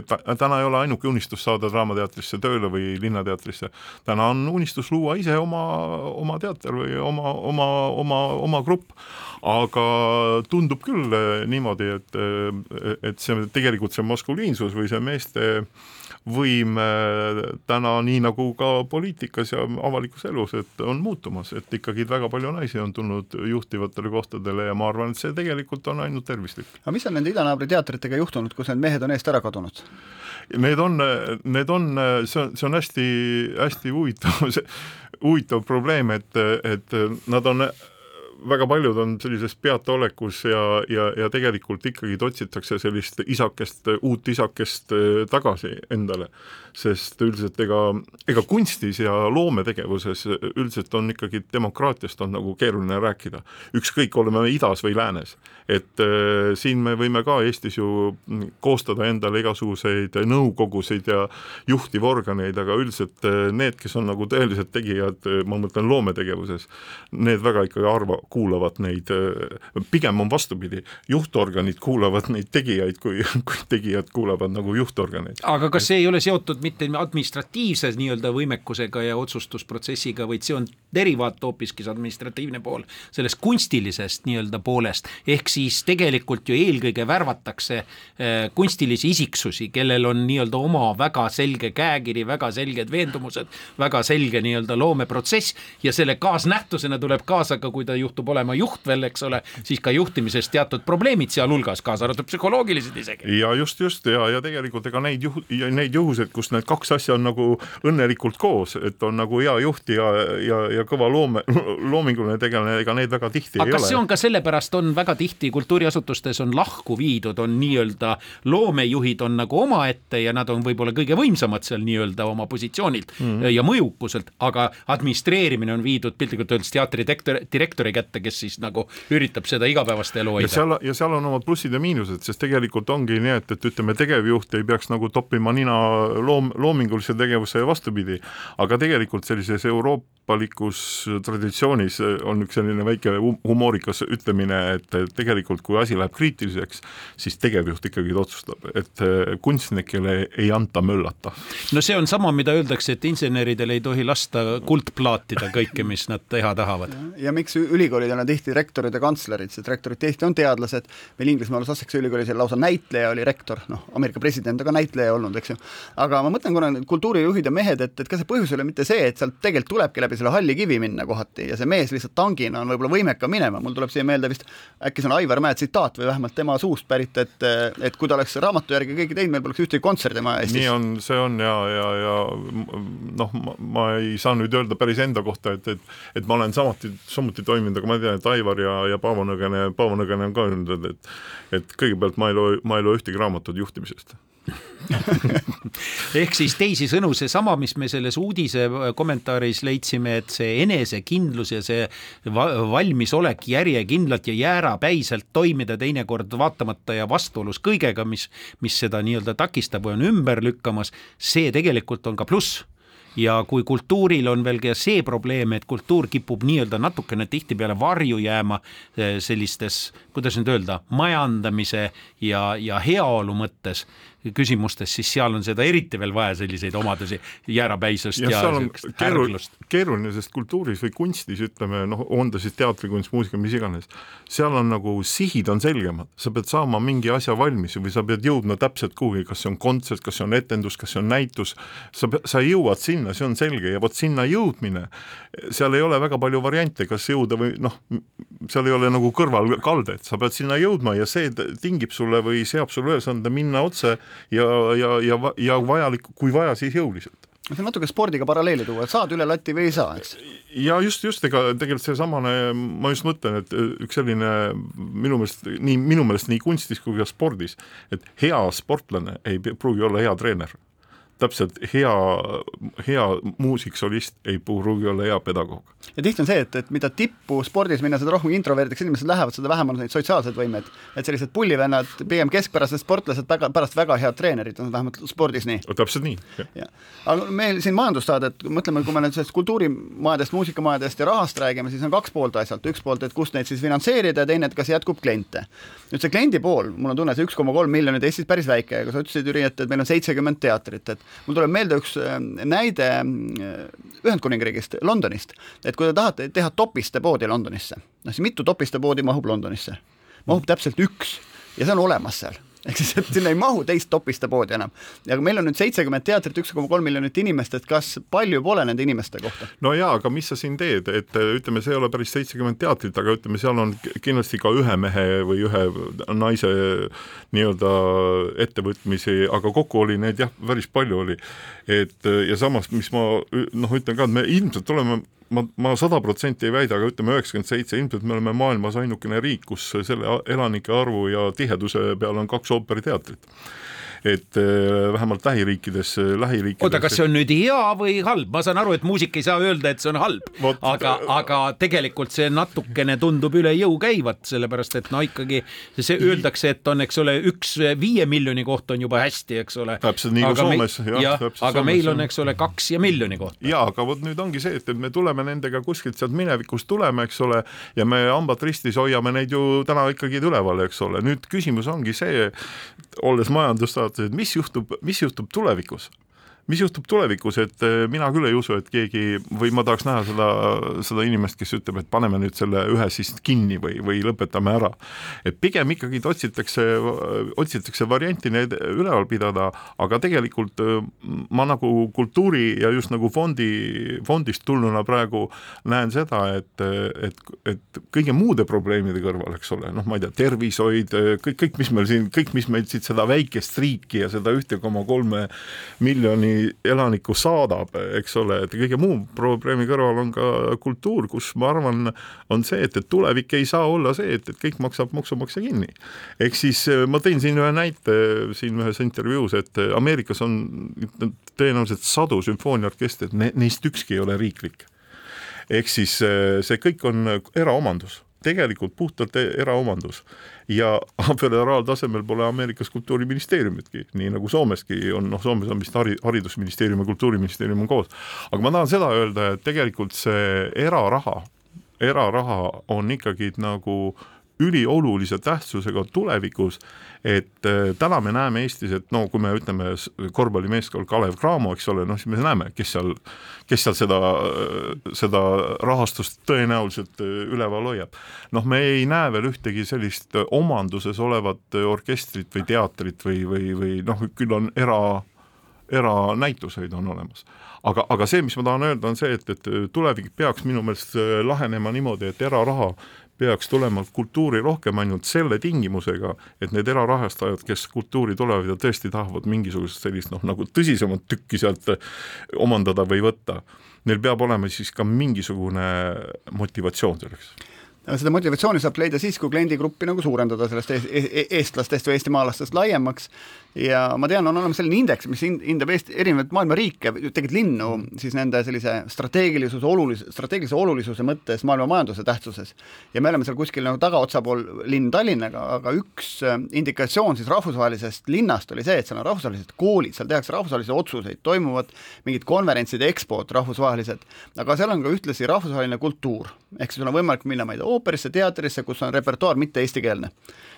et täna ei ole ainuke unistus saada Draamateatrisse tööle või Linnateatrisse, täna on unistus luua ise oma, oma teater või oma, oma oma, oma grupp, aga tundub küll eh, niimoodi, et, eh, et see tegelikult see maskuliinsus või see meeste võim eh, täna nii nagu ka poliitikas ja avalikus elus, et on muutumas, et ikkagi väga palju naisi on tulnud juhtivatele kohtadele ja ma arvan, et see tegelikult on ainult tervislik. aga mis on nende idanaabri teatritega juhtunud, kus need mehed on eest ära kadunud? Need on, need on, see on, see on hästi, hästi huvitav, huvitav probleem, et, et nad on väga paljud on sellises peataolekus ja, ja, ja tegelikult ikkagi otsitakse sellist isakest, uut isakest äh, tagasi endale. Sest üldiselt ega, ega kunstis ja loometegevuses üldiselt on ikkagi demokraatiast on nagu keeruline rääkida. ükskõik, oleme me idas või läänes. et äh, siin me võime ka Eestis ju koostada endale igasuguseid nõukogusid ja juhtivorganeid, aga üldiselt äh, need, kes on nagu tõelised tegijad, ma mõtlen loometegevuses, need väga ikkagi arva, kuulavad neid, pigem on vastupidi, juhtorganid kuulavad neid tegijaid, kui, kui tegijad kuulavad nagu juhtorganeid. aga kas see ei ole seotud mitte administratiivse nii-öelda võimekusega ja otsustusprotsessiga, vaid see on derivaat hoopiski see administratiivne pool sellest kunstilisest nii-öelda poolest, ehk siis tegelikult ju eelkõige värvatakse eh, kunstilisi isiksusi, kellel on nii-öelda oma väga selge käekiri, väga selged veendumused, väga selge nii-öelda loomeprotsess ja selle kaasnähtusena tuleb kaasa ka, kui ta juhtub olema juht veel, eks ole, siis ka juhtimises teatud probleemid sealhulgas, kaasa arvatud psühholoogilised isegi. ja just, just ja, ja tegelikult ega neid juhu-, neid juhuseid, kus need kaks asja on nagu õnnelikult koos, et on nagu hea juht ja, ja, ja kõva loome, loominguline tegelane, ega neid väga tihti aga ei kas ole. see on ka sellepärast, on väga tihti kultuuriasutustes on lahku viidud, on nii-öelda loomejuhid on nagu omaette ja nad on võib-olla kõige võimsamad seal nii-öelda oma positsioonilt mm -hmm. ja mõjukuselt, aga administreerimine on viidud piltlikult öeldes teatri direktori kätte kätte, kes siis nagu üritab seda igapäevast elu hoida. ja seal, ja seal on omad plussid ja miinused, sest tegelikult ongi nii, et, et ütleme, tegevjuht ei peaks nagu toppima nina loom, loomingulisse tegevusse ja vastupidi, aga tegelikult sellises euroopalikus traditsioonis on üks selline väike humoorikas ütlemine, et tegelikult kui asi läheb kriitiliseks, siis tegevjuht ikkagi otsustab, et eh, kunstnikele ei anta möllata. no see on sama, mida öeldakse, et inseneridel ei tohi lasta kuldplaatida kõike, mis nad teha tahavad. ja miks ülikool ülikoolid on tihti rektorid ja kantslerid, sest rektorid tihti on teadlased, meil Inglismaal Sussexi ülikoolis lausa näitleja oli rektor, noh, Ameerika president on ka näitleja olnud, eks ju. aga ma mõtlen, kuna kultuurijuhid ja mehed, et, et kas see põhjus ei ole mitte see, et sealt tegelikult tulebki läbi selle halli kivi minna kohati ja see mees lihtsalt tangina on võib-olla võimekam minema, mul tuleb siia meelde vist äkki see on Aivar Mäe tsitaat või vähemalt tema suust pärit, et et kui ta oleks raamatu järgi kõike teinud, meil poleks ühtegi kontserdima Eestis. nii on, see on ja, ja, ja noh, ma ei saa nüüd öelda päris enda kohta, et, et et ma olen samuti, samuti toiminud, aga ma tean, et Aivar ja, ja Paavo Nõgene, Paavo Nõgene on ka öelnud, et et kõigepealt ma ei loe, ma ei loe ühtegi raamatut juhtimisest ehk siis teisisõnu, seesama, mis me selles uudise kommentaaris leidsime, et see enesekindlus ja see valmisolek järjekindlalt ja jäärapäiselt toimida teinekord vaatamata ja vastuolus kõigega, mis, mis seda nii-öelda takistab või on ümber lükkamas, see tegelikult on ka pluss. Ja kui kultuuril on veel ka see probleem, et kultuur kipub nii-öelda natukene tihtipeale varju jääma eh, sellistes, kuidas nüüd öelda, majandamise ja, ja heaolu mõttes küsimustes, siis seal on seda eriti veel vaja, selliseid omadusi, jäärapäisust ja, ja keerulist. keeruline, sest kultuuris või kunstis ütleme, noh, on ta siis teatrikunst, muusika, mis iganes, seal on nagu sihid on selgemad, sa pead saama mingi asja valmis või sa pead jõudma täpselt kuhugi, kas see on kontsert, kas see on etendus, kas see on näitus, sa, sa jõuad sinna, see on selge ja vot sinna jõudmine, seal ei ole väga palju variante, kas jõuda või noh, seal ei ole nagu kõrvalkaldet, sa pead sinna jõudma ja see tingib sulle või seab sulle ülesande minna otse ja, ja, ja, ja vajalik, kui vaja, siis jõuliselt see on natuke spordiga paralleeli tuua, et saad üle lati või ei saa, eks? ja just, just ega tegelikult seesamane, ma just mõtlen, et üks selline minu meelest nii, minu meelest nii kunstis kui ka spordis, et hea sportlane ei pruugi olla hea treener täpselt hea, hea muusik, solist ei pruugi olla hea pedagoog. ja tihti on see, et, et mida tippu spordis minna, seda rohkem introverdiks inimesed lähevad, seda vähem on neid sotsiaalseid võimeid. et sellised pullivennad, pigem keskpärased sportlased, väga, pärast väga head treenerid on vähemalt spordis nii. täpselt nii. aga meil siin majandussaadet, mõtleme, kui me nüüd sellest kultuurimajadest, muusikamajadest ja rahast räägime, siis on kaks poolt asjalt, üks poolt, et kust neid siis finantseerida ja teine, et kas jätkub kliente. nüüd see kliendi pool, mul on tunne, see üks koma kolm miljonit Eestis päris väike, aga sa ütlesid, Jüri, et, et meil on seitsekümmend teatrit, et mul tuleb meelde üks äh, näide äh, Ühendkuningriigist, Londonist, et kui te tahate teha topiste poodi Londonisse, noh siis mitu topiste poodi mahub Londonisse? mahub täpselt üks. Ja see on olemas seal ehk siis, et sinna ei mahu teist topiste poodi enam. ja meil on nüüd seitsekümmend teatrit, üks koma kolm miljonit inimest, et kas palju pole nende inimeste kohta? no jaa, aga mis sa siin teed, et ütleme, see ei ole päris seitsekümmend teatrit, aga ütleme, seal on kindlasti ka ühe mehe või ühe naise nii-öelda ettevõtmisi, aga kokku oli neid jah, päris palju oli. et ja samas, mis ma noh, ütlen ka, et me ilmselt oleme ma, ma sada protsenti ei väida, aga ütleme üheksakümmend seitse, ilmselt me oleme maailmas ainukene riik, kus selle elanike arvu ja tiheduse peale on kaks ooperiteatrit et äh, vähemalt lähiriikides, äh, lähiriikides. oota, kas see on nüüd hea või halb, ma saan aru, et muusik ei saa öelda, et see on halb, aga, äh, aga tegelikult see natukene tundub üle jõu käivat, sellepärast et no ikkagi see öeldakse, et on, eks ole, üks viie miljoni kohta on juba hästi, eks ole. täpselt nii kui Soomes. jah, aga Soomes, meil on, eks ole, kaks ja miljoni kohta. ja, aga vot nüüd ongi see, et, et me tuleme nendega kuskilt sealt minevikust tuleme, eks ole, ja me hambad ristis hoiame neid ju täna ikkagi üleval, eks ole, nüüd küsimus ongi see, olles majandussaade, vaatasid, et mis juhtub, mis juhtub tulevikus mis juhtub tulevikus, et eh, mina küll ei usu, et keegi või ma tahaks näha seda, seda inimest, kes ütleb, et paneme nüüd selle ühe siis kinni või, või lõpetame ära. et pigem ikkagi otsitakse, otsitakse varianti neid üleval pidada, aga tegelikult eh, ma nagu kultuuri ja just nagu fondi, fondist tulnuna praegu näen seda, et, et, et kõige muude probleemide kõrval, eks ole, noh, ma ei tea, tervishoid, kõik, kõik, mis meil siin, kõik, mis meil siit seda väikest riiki ja seda ühte koma kolme miljoni elanikku saadab, eks ole, et kõige muu probleemi kõrval on ka kultuur, kus ma arvan, on see, et, et tulevik ei saa olla see, et, et kõik maksab maksumaksja kinni. ehk siis eh, ma tõin siin ühe näite siin ühes intervjuus, et Ameerikas on tõenäoliselt sadu sümfooniaorkestreid, neist ükski ei ole riiklik. ehk siis eh, see kõik on eraomandus tegelikult puhtalt e-, eraomandus ja föderaaltasemel pole Ameerikas kultuuriministeeriumitki, nii nagu Soomeski on, noh, Soomes on vist hari-, haridusministeerium ja kultuuriministeerium on koos. aga ma tahan seda öelda, et tegelikult see eraraha, eraraha on ikkagi nagu üliolulise tähtsusega tulevikus, et äh, täna me näeme Eestis, et no kui me ütleme korvpallimeeskond Kalev Cramo, eks ole, noh siis me näeme, kes seal, kes seal seda, seda rahastust tõenäoliselt äh, üleval hoiab. noh, me ei näe veel ühtegi sellist omanduses olevat orkestrit või teatrit või, või, või noh, küll on era eranäituseid on olemas. aga, aga see, mis ma tahan öelda, on see, et, et tulevik peaks minu meelest äh, lahenema niimoodi, et eraraha peaks tulema kultuuri rohkem ainult selle tingimusega, et need erarahastajad, kes kultuuri tulevad ja tõesti tahavad mingisugust sellist noh, nagu tõsisemat tükki sealt omandada või võtta, neil peab olema siis ka mingisugune motivatsioon selleks. Seda motivatsiooni saab leida siis, kui kliendigruppi nagu suurendada sellest e e eestlastest või eestimaalastest laiemaks ja ma tean, on olemas selline indeks, mis hindab Eesti erinevaid maailma riike, tegelikult linnu siis nende sellise strateegilisuse olulis-, strateegilise olulisuse mõttes maailma majanduse tähtsuses. ja me oleme seal kuskil nagu tagaotsa pool linn Tallinnaga, aga üks äh, indikatsioon siis rahvusvahelisest linnast oli see, et seal on rahvusvahelised koolid, seal tehakse rahvusvahelisi otsuseid, toimuvad mingid konverentsid, ekspod rahvusvahelised, aga seal on ka ühtlasi rahvusvaheline kultuur. ehk siis sul on võimalik minna, ma ei tea, ooperisse, teatrisse, kus on repertuaar mitte eestikeelne.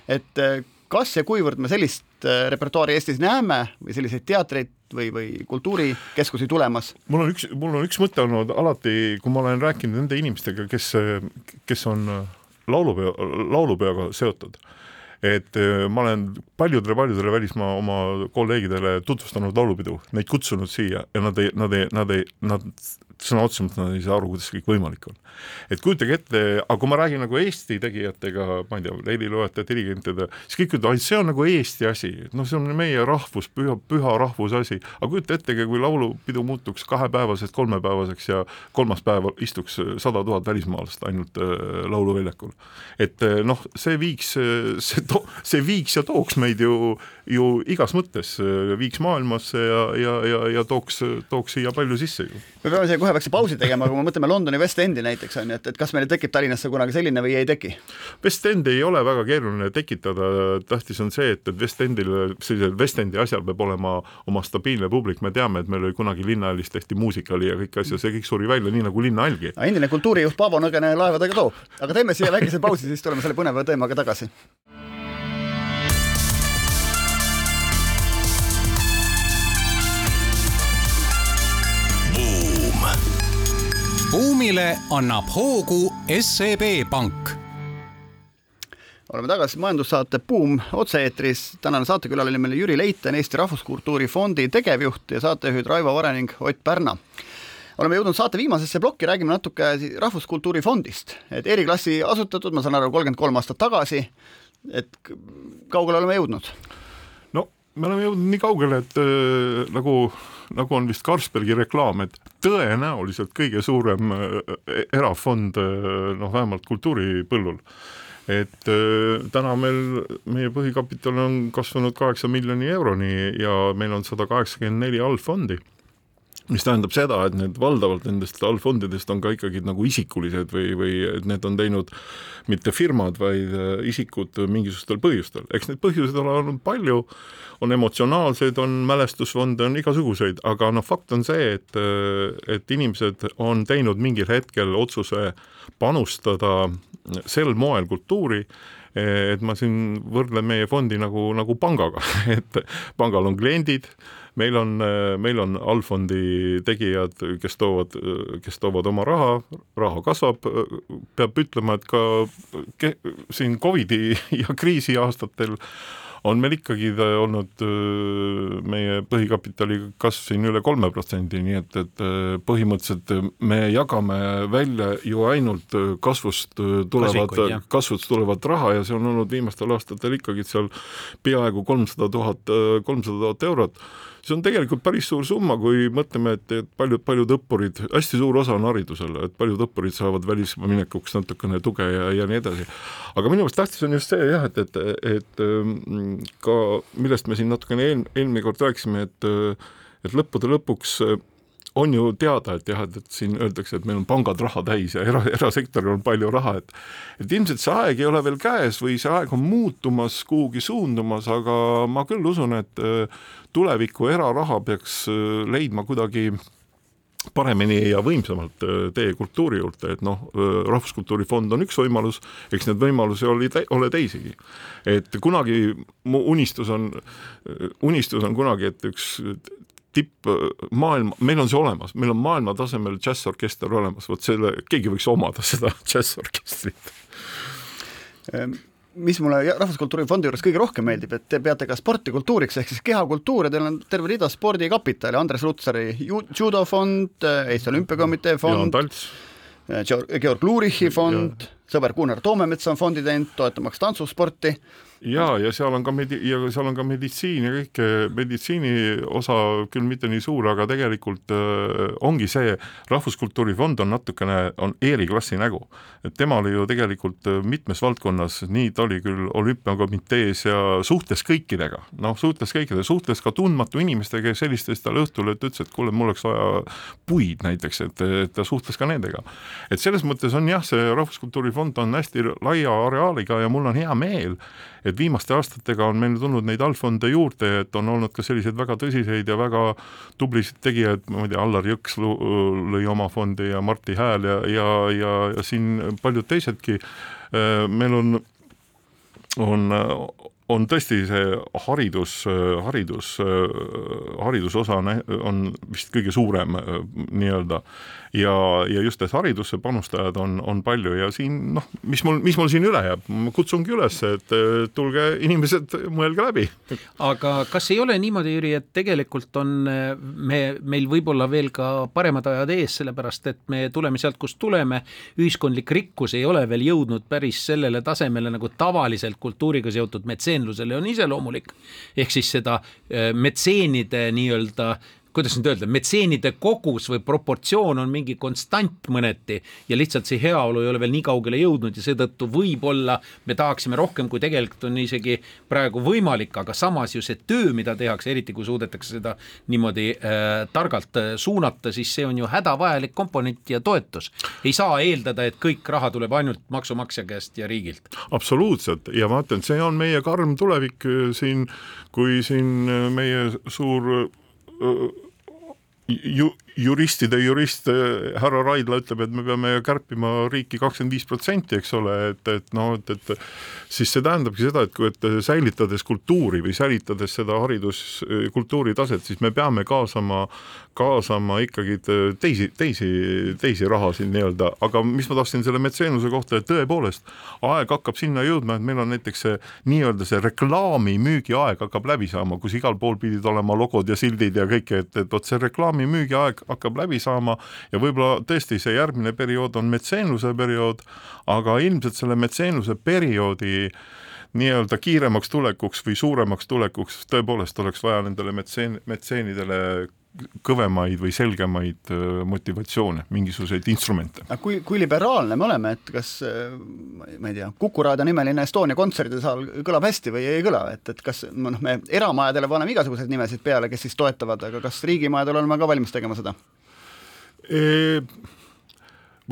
et äh, kas ja kuivõrd me sellist äh, repertuaari Eestis näeme või selliseid teatreid või, või kultuurikeskusi tulemas? mul on üks, mul on üks mõte olnud alati, kui ma olen rääkinud nende inimestega, kes, kes on laulupeo, laulupeoga seotud et äh, ma olen paljudele-paljudele välismaa oma kolleegidele tutvustanud laulupidu, neid kutsunud siia ja nad ei, nad ei, nad ei, nad sõna otseses mõttes nad ei saa aru, kuidas kõik võimalik on. Et kujutage ette, aga kui ma räägin nagu Eesti tegijatega, ma ei tea, heliloojate, dirigentide, siis kõik ütlevad, et see on nagu Eesti asi, noh, see on meie rahvus, püha, püha rahvuse asi, aga kujuta ette, kui laulupidu muutuks kahepäevasest kolmepäevaseks ja kolmas päev istuks sada tuhat välismaalast ainult äh, lauluväljakul. et äh, noh, see viiks, see to-, see viiks ja tooks meid ju, ju igas mõttes, viiks maailmasse ja, ja, ja, ja tooks, tooks siia palju sisse ju. me peame siia kohe väikse pausi tegema, kui me mõtleme Londoni West Endi näiteks on ju, et, et kas meil tekib Tallinnasse kunagi selline või ei teki? West End ei ole väga keeruline tekitada, tähtis on see, et, et West Endil, sellisel West Endi asjal peab olema oma stabiilne publik, me teame, et meil oli kunagi Linnahallis tehti muusikali ja kõiki asju, see kõik suri välja, nii nagu Linnahallgi. endine kultuurijuht Paavo Nõgene laevadega toob, aga teeme siia väikese pausi, siis tuleme selle põneva teemaga tagasi buumile annab hoogu SEB Pank oleme tagasi majandussaate Buum otse-eetris. tänane saatekülaline meil Jüri Leiten, Eesti Rahvuskultuuri Fondi tegevjuht ja saatejuhid Raivo Vare ning Ott Pärna. oleme jõudnud saate viimasesse plokki, räägime natuke Rahvuskultuuri Fondist, et eriklassi asutatud, ma saan aru, kolmkümmend kolm aastat tagasi. et kaugele oleme jõudnud? no me oleme jõudnud nii kaugele, et äh, nagu nagu on vist Carlsbergi reklaam, et tõenäoliselt kõige suurem äh, erafond äh, noh, vähemalt kultuuripõllul. et äh, täna meil, meie põhikapital on kasvanud kaheksa miljoni euroni ja meil on sada kaheksakümmend neli allfondi mis tähendab seda, et need valdavalt nendest allfondidest on ka ikkagi nagu isikulised või, või et need on teinud mitte firmad, vaid äh, isikud mingisugustel põhjustel. eks neid põhjuseid ole olnud palju, on emotsionaalseid, on mälestusfonde, on igasuguseid, aga noh, fakt on see, et, äh, et inimesed on teinud mingil hetkel otsuse panustada sel moel kultuuri, et ma siin võrdlen meie fondi nagu, nagu pangaga, et pangal on kliendid meil on, meil on allfondi tegijad, kes toovad, kes toovad oma raha, raha kasvab, peab ütlema, et ka ke, siin Covidi ja kriisi aastatel on meil ikkagi olnud meie põhikapitali kasv siin üle kolme protsendi, nii et, et põhimõtteliselt me jagame välja ju ainult kasvust tulevat, kasvust tulevat raha ja see on olnud viimastel aastatel ikkagi seal peaaegu kolmsada tuhat, kolmsada tuhat eurot see on tegelikult päris suur summa, kui mõtleme, et, et paljud, paljud õppurid, hästi suur osa on haridusel, et paljud õppurid saavad välismaa minekuks natukene tuge ja, ja nii edasi. aga minu meelest tähtis on just see jah, et, et, et ähm, ka millest me siin natukene eel, eelmine kord rääkisime, et et lõppude lõpuks on ju teada, et jah, et, et siin öeldakse, et meil on pangad raha täis ja era, erasektoril on palju raha, et et ilmselt see aeg ei ole veel käes või see aeg on muutumas, kuhugi suundumas, aga ma küll usun, et äh, tuleviku eraraha peaks äh, leidma kuidagi paremini ja võimsamalt äh, tee kultuuri juurde, et noh, Rahvuskultuuri Fond on üks võimalus, eks neid võimalusi oli, ole teisigi. et kunagi mu unistus on, unistus on kunagi, et üks tipp maailma, meil on see olemas, meil on maailma tasemel džässorkester olemas, vot selle, keegi võiks omada seda džässorkestrit. Ehm, mis mulle Rahvuskultuuri Fondi juures kõige rohkem meeldib, et te peate ka sporti kultuuriks ehk siis kehakultuur ja teil on terve rida spordikapitali, Andres Lutsari judofond, Eesti Olümpiakomitee fond, Georg Lurichi fond, sõber Gunnar Toomemetsa on fondi teinud, toetamaks tantsusporti ja, ja seal on ka medi- ja seal on ka meditsiin ja kõike, meditsiini osa küll mitte nii suur, aga tegelikult äh, ongi see, Rahvuskultuuri Fond on natukene, on eeliklassi nägu. et tema oli ju tegelikult äh, mitmes valdkonnas, nii ta oli küll olümpiakomitees ja suhtles kõikidega, noh, suhtles kõikidega, suhtles ka tundmatu inimestega, kes helistas talle õhtul, et ütles, et kuule, mul oleks vaja puid näiteks, et, et ta suhtles ka nendega. et selles mõttes on jah, see Rahvuskultuuri Fond on hästi laia areaaliga ja mul on hea meel, et viimaste aastatega on meil tulnud neid allfonde juurde, et on olnud ka selliseid väga tõsiseid ja väga tublisid tegijaid, ma ei tea, Allar Jõks lõi oma fondi ja Martti Hääl ja, ja, ja, ja siin paljud teisedki. meil on, on on tõesti see haridus, haridus, haridusosa on, vist kõige suurem nii-öelda ja, ja just, et haridusse panustajad on, on palju ja siin noh, mis mul, mis mul siin üle jääb, ma kutsungi üles, et tulge inimesed, mõelge läbi. aga kas ei ole niimoodi, Jüri, et tegelikult on me, meil võib-olla veel ka paremad ajad ees, sellepärast et me tuleme sealt, kust tuleme, ühiskondlik rikkus ei ole veel jõudnud päris sellele tasemele, nagu tavaliselt kultuuriga seotud metseenlusele on iseloomulik. ehk siis seda äh, metseenide nii-öelda kuidas nüüd öelda, metseenide kogus või proportsioon on mingi konstant mõneti ja lihtsalt see heaolu ei ole veel nii kaugele jõudnud ja seetõttu võib-olla me tahaksime rohkem, kui tegelikult on isegi praegu võimalik, aga samas ju see töö, mida tehakse, eriti kui suudetakse seda niimoodi äh, targalt äh, suunata, siis see on ju hädavajalik komponent ja toetus. ei saa eeldada, et kõik raha tuleb ainult maksumaksja käest ja riigilt. absoluutselt ja ma ütlen, see on meie karm tulevik äh, siin, kui siin äh, meie suur 嗯 ju, juristide jurist härra Raidla ütleb, et me peame kärpima riiki kakskümmend viis protsenti, eks ole, et, et noh, et, et siis see tähendabki seda, et kui, et säilitades kultuuri või säilitades seda hariduskultuuri taset, siis me peame kaasama, kaasama ikkagi teisi, teisi, teisi rahasid nii-öelda, aga mis ma tahtsin selle metseenluse kohta, et tõepoolest aeg hakkab sinna jõudma, et meil on näiteks see nii-öelda see reklaamimüügi aeg hakkab läbi saama, kus igal pool pidid olema logod ja sildid ja kõik, et, et vot see reklaamimüügi aeg hakkab läbi saama ja võib-olla tõesti see järgmine periood on metseenluse periood, aga ilmselt selle metseenluse perioodi nii-öelda kiiremaks tulekuks või suuremaks tulekuks tõepoolest oleks vaja nendele metseen, metseenidele kõvemaid või selgemaid motivatsioone, mingisuguseid instrumente. aga kui, kui liberaalne me oleme, et kas ma ei tea, Kuku raadio nimeline Estonia kontserdisaal kõlab hästi või ei kõla, et, et kas noh, me eramajadele paneme igasuguseid nimesid peale, kes siis toetavad, aga kas riigimajadel oleme ka valmis tegema seda?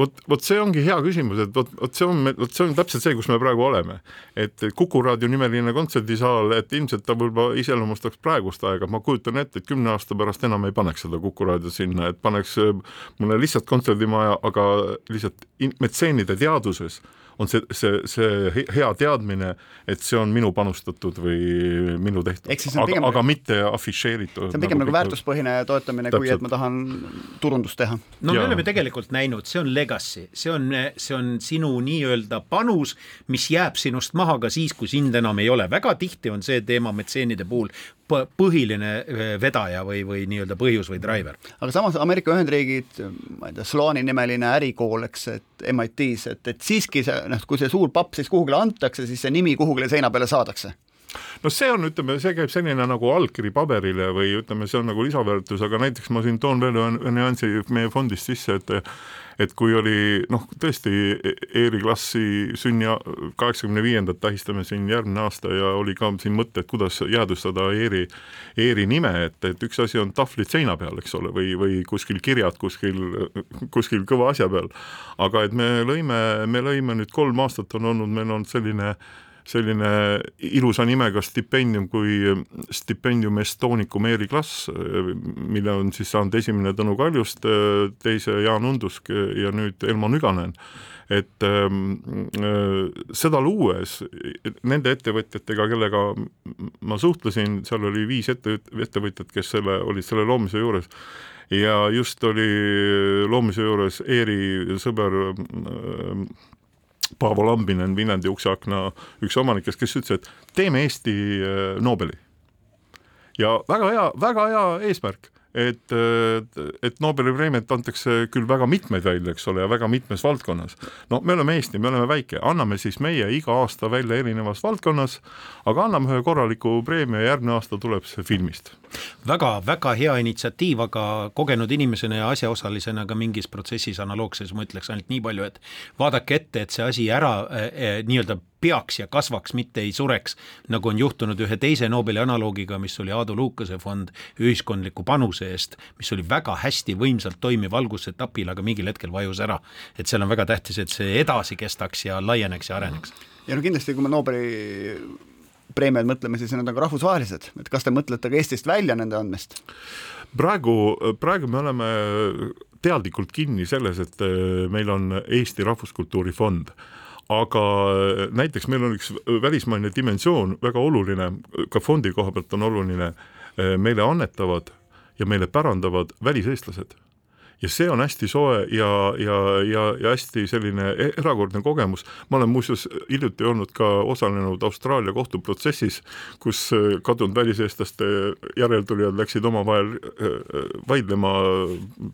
Vot, vot see ongi hea küsimus, et vot, vot see on, vot see on täpselt see, kus me praegu oleme. et Kuku raadio nimeline kontserdisaal, et ilmselt ta võib-olla iseloomustaks praegust aega, ma kujutan ette, et kümne aasta pärast enam ei paneks seda Kuku raadiot sinna, et paneks äh, mõne lihtsalt kontserdimaja, aga lihtsalt metseenide teaduses on see, see, see hea teadmine, et see on minu panustatud või minu tehtud, aga, pigem, aga mitte afišeeritud. see on pigem nagu, nagu väärtuspõhine toetamine, kui et ma tahan turundust teha. no ja. me oleme tegelikult näinud, see on legacy, see on, see on sinu nii-öelda panus, mis jääb sinust maha ka siis, kui sind enam ei ole. väga tihti on see teema metseenide puhul põhiline eh, vedaja või, või nii-öelda põhjus või driver. aga samas Ameerika Ühendriigid, ma ei tea, Sloani nimeline ärikool, eks, et MIT-s, et, et siiski see noh, kui see suur papp siis kuhugile antakse, siis see nimi kuhugile seina peale saadakse no see on, ütleme, see käib selline nagu allkiri paberile või ütleme, see on nagu lisaväärtus, aga näiteks ma siin toon veel ühe nüansi meie fondist sisse, et et kui oli noh, tõesti Eeri klassi sünni kaheksakümne viiendat tähistame siin järgmine aasta ja oli ka siin mõte, et kuidas jäädvustada Eeri, Eeri nime, et, et üks asi on tahvlid seina peal, eks ole, või, või kuskil kirjad kuskil, kuskil kõva asja peal. aga et me lõime, me lõime nüüd kolm aastat on olnud, meil on selline äh, selline ilusa nimega stipendium kui stipendium Estonicum eriklass, mille on siis saanud esimene Tõnu Kaljust, teise Jaan Undusk ja nüüd Elmo Nüganen. Et äh, seda luues nende ettevõtjatega, kellega ma suhtlesin, seal oli viis ette, ettevõtjat, kes selle, olid selle loomise juures. Ja just oli loomise juures Eeri sõber äh, Paavo Lambinen, Viljandi ukseakna üks omanikest, kes ütles, et teeme Eesti äh, Nobeli. ja väga hea, väga hea eesmärk, et, et Nobeli preemiat antakse küll väga mitmeid välja, eks ole, ja väga mitmes valdkonnas. no me oleme Eesti, me oleme väike, anname siis meie iga aasta välja erinevas valdkonnas, aga anname ühe korraliku preemia järgmine aasta tuleb see filmist väga-väga hea initsiatiiv, aga kogenud inimesena ja asjaosalisena ka mingis protsessis analoogses ma ütleks ainult nii palju, et vaadake ette, et see asi ära eh, nii-öelda peaks ja kasvaks, mitte ei sureks, nagu on juhtunud ühe teise Nobeli analoogiga, mis oli Aadu Luukase fond ühiskondliku panuse eest, mis oli väga hästi võimsalt toimiv algusetapil, aga mingil hetkel vajus ära. et seal on väga tähtis, et see edasi kestaks ja laieneks ja areneks. ja no kindlasti, kui me Nobeli preemiad mõtleme, siis need on ka rahvusvahelised, et kas te mõtlete ka Eestist välja nende andmist? praegu, praegu me oleme teadlikult kinni selles, et äh, meil on Eesti Rahvuskultuuri Fond aga näiteks meil on üks välismaine dimensioon väga oluline, ka fondi koha pealt on oluline, äh, meile annetavad ja meile pärandavad väliseestlased ja see on hästi soe ja, ja, ja, ja hästi selline e-, erakordne kogemus. ma olen muuseas hiljuti olnud ka osalenud Austraalia kohtuprotsessis, kus äh, kadunud väliseestlaste järeltulijad läksid omavahel äh, vaidlema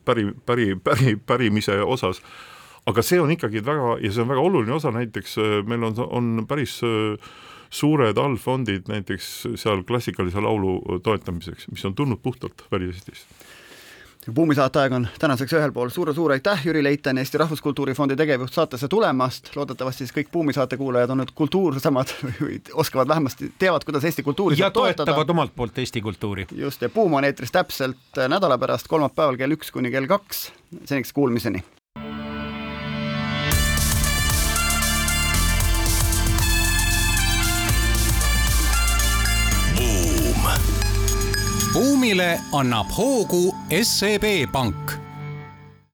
päri, päri, päri, pärimise osas aga see on ikkagi väga ja see on väga oluline osa, näiteks äh, meil on, on päris suured allfondid näiteks seal klassikalise laulu toetamiseks, mis on tulnud puhtalt väliseestist buumi saateaeg on tänaseks ühel pool. Suur,, suur-suur aitäh, Jüri Leitan, Eesti Rahvuskultuuri Fondi tegevjuht saatesse tulemast, loodetavasti siis kõik Buumi saate kuulajad on nüüd kultuursemad või oskavad vähemasti, teavad, kuidas Eesti kultuuri ja toetavad omalt poolt Eesti kultuuri. just, ja Buum on eetris täpselt nädala pärast, kolmapäeval kell üks kuni kell kaks, seniks kuulmiseni buumile annab hoogu SEB Pank